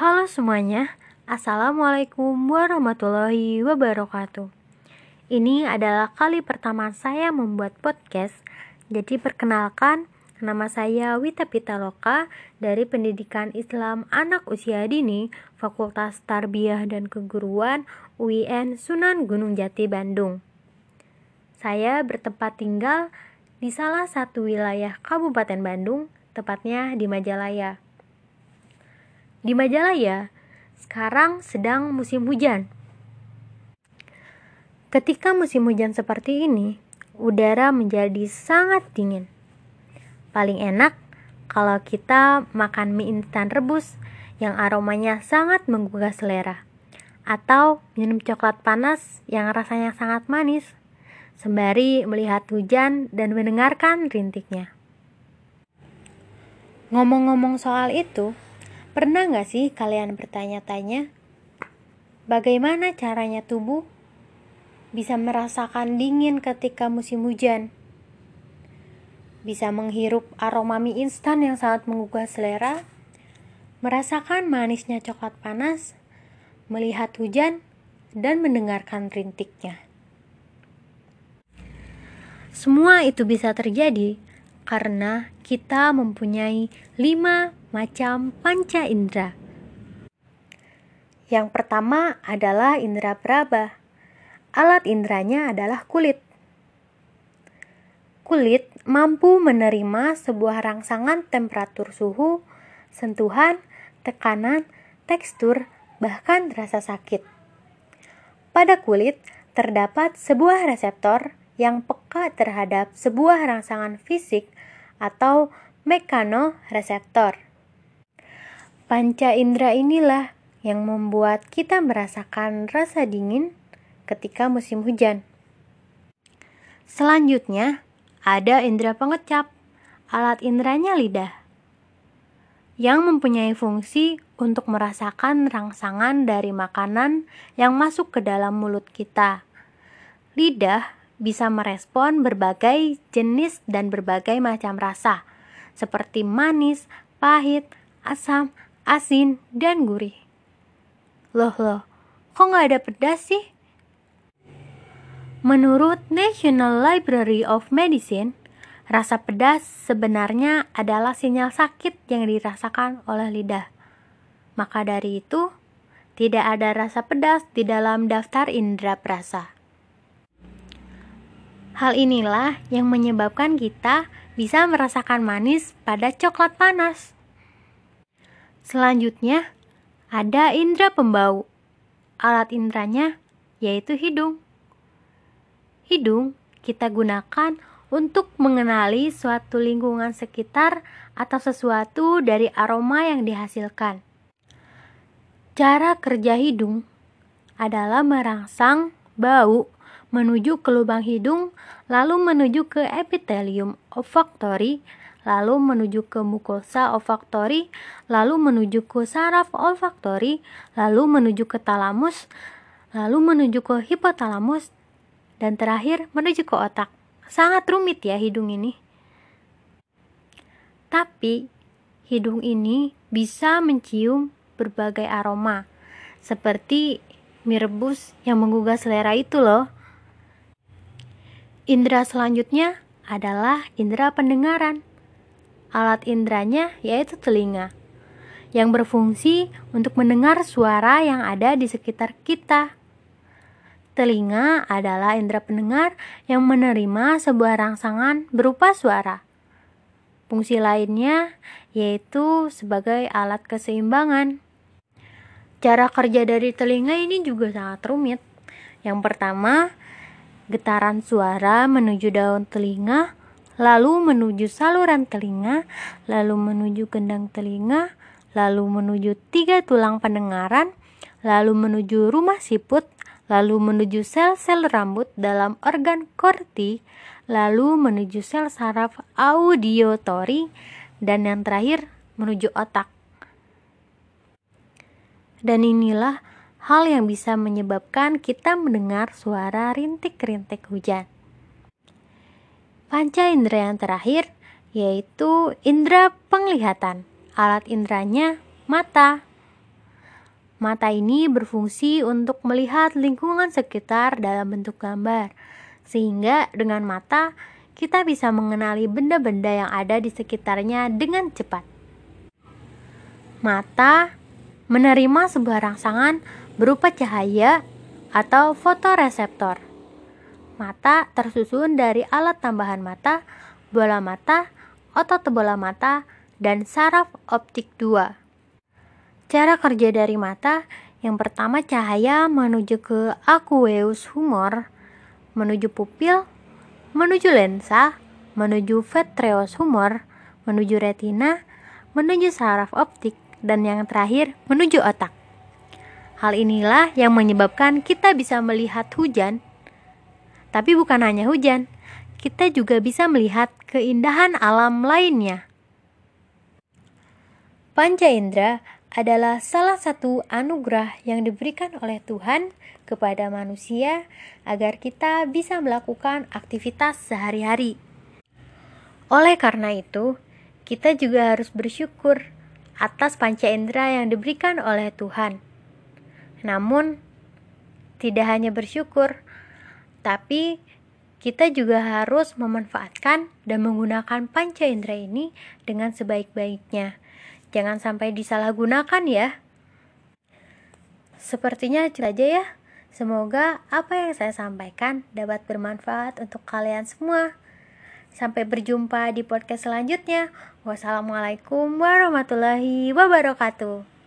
Halo semuanya, Assalamualaikum warahmatullahi wabarakatuh. Ini adalah kali pertama saya membuat podcast, jadi perkenalkan nama saya Wita Pitaloka dari Pendidikan Islam Anak Usia Dini, Fakultas Tarbiyah dan Keguruan UIN Sunan Gunung Jati Bandung. Saya bertempat tinggal di salah satu wilayah Kabupaten Bandung, tepatnya di Majalaya. Di Majalaya, sekarang sedang musim hujan. Ketika musim hujan seperti ini, udara menjadi sangat dingin. Paling enak kalau kita makan mie instan rebus yang aromanya sangat menggugah selera, atau minum coklat panas yang rasanya sangat manis, sembari melihat hujan dan mendengarkan rintiknya. Ngomong-ngomong soal itu, Pernah nggak sih kalian bertanya-tanya, bagaimana caranya tubuh bisa merasakan dingin ketika musim hujan? Bisa menghirup aroma mie instan yang sangat menggugah selera, merasakan manisnya coklat panas, melihat hujan, dan mendengarkan rintiknya. Semua itu bisa terjadi karena kita mempunyai lima macam panca indera. Yang pertama adalah indera peraba. Alat inderanya adalah kulit. Kulit mampu menerima sebuah rangsangan temperatur suhu, sentuhan, tekanan, tekstur, bahkan rasa sakit. Pada kulit terdapat sebuah reseptor yang peka terhadap sebuah rangsangan fisik atau mekanoreseptor. Panca indera inilah yang membuat kita merasakan rasa dingin ketika musim hujan. Selanjutnya, ada indera pengecap. Alat inderanya lidah yang mempunyai fungsi untuk merasakan rangsangan dari makanan yang masuk ke dalam mulut kita. Lidah bisa merespon berbagai jenis dan berbagai macam rasa, seperti manis, pahit, asam, asin, dan gurih. Loh loh, kok nggak ada pedas sih? Menurut National Library of Medicine, rasa pedas sebenarnya adalah sinyal sakit yang dirasakan oleh lidah. Maka dari itu, tidak ada rasa pedas di dalam daftar indera perasa. Hal inilah yang menyebabkan kita bisa merasakan manis pada coklat panas. Selanjutnya, ada indera pembau. Alat inderanya yaitu hidung. Hidung kita gunakan untuk mengenali suatu lingkungan sekitar atau sesuatu dari aroma yang dihasilkan. Cara kerja hidung adalah merangsang bau menuju ke lubang hidung, lalu menuju ke epitelium olfaktori, lalu menuju ke mukosa olfaktori, lalu menuju ke saraf olfaktori, lalu menuju ke talamus, lalu menuju ke hipotalamus, dan terakhir menuju ke otak. Sangat rumit ya hidung ini. Tapi hidung ini bisa mencium berbagai aroma, seperti mie rebus yang menggugah selera itu loh. Indera selanjutnya adalah indera pendengaran. Alat inderanya yaitu telinga, yang berfungsi untuk mendengar suara yang ada di sekitar kita. Telinga adalah indera pendengar yang menerima sebuah rangsangan berupa suara. Fungsi lainnya yaitu sebagai alat keseimbangan. Cara kerja dari telinga ini juga sangat rumit. Yang pertama, getaran suara menuju daun telinga, lalu menuju saluran telinga, lalu menuju gendang telinga, lalu menuju tiga tulang pendengaran, lalu menuju rumah siput, lalu menuju sel-sel rambut dalam organ korti, lalu menuju sel saraf audiotori, dan yang terakhir menuju otak. Dan inilah hal yang bisa menyebabkan kita mendengar suara rintik-rintik hujan. Panca indera yang terakhir yaitu indera penglihatan. Alat inderanya mata. Mata ini berfungsi untuk melihat lingkungan sekitar dalam bentuk gambar, sehingga dengan mata kita bisa mengenali benda-benda yang ada di sekitarnya dengan cepat. Mata menerima sebuah rangsangan berupa cahaya atau fotoreseptor. Mata tersusun dari alat tambahan mata, bola mata, otot bola mata, dan saraf optik 2. Cara kerja dari mata yang pertama cahaya menuju ke aqueous humor, menuju pupil, menuju lensa, menuju vitreous humor, menuju retina, menuju saraf optik, dan yang terakhir menuju otak. Hal inilah yang menyebabkan kita bisa melihat hujan. Tapi bukan hanya hujan, kita juga bisa melihat keindahan alam lainnya. Panca indera adalah salah satu anugerah yang diberikan oleh Tuhan kepada manusia agar kita bisa melakukan aktivitas sehari-hari. Oleh karena itu, kita juga harus bersyukur atas panca indera yang diberikan oleh Tuhan. Namun, tidak hanya bersyukur, tapi kita juga harus memanfaatkan dan menggunakan panca indera ini dengan sebaik-baiknya. Jangan sampai disalahgunakan ya. Sepertinya itu aja ya. Semoga apa yang saya sampaikan dapat bermanfaat untuk kalian semua. Sampai berjumpa di podcast selanjutnya. Wassalamualaikum warahmatullahi wabarakatuh.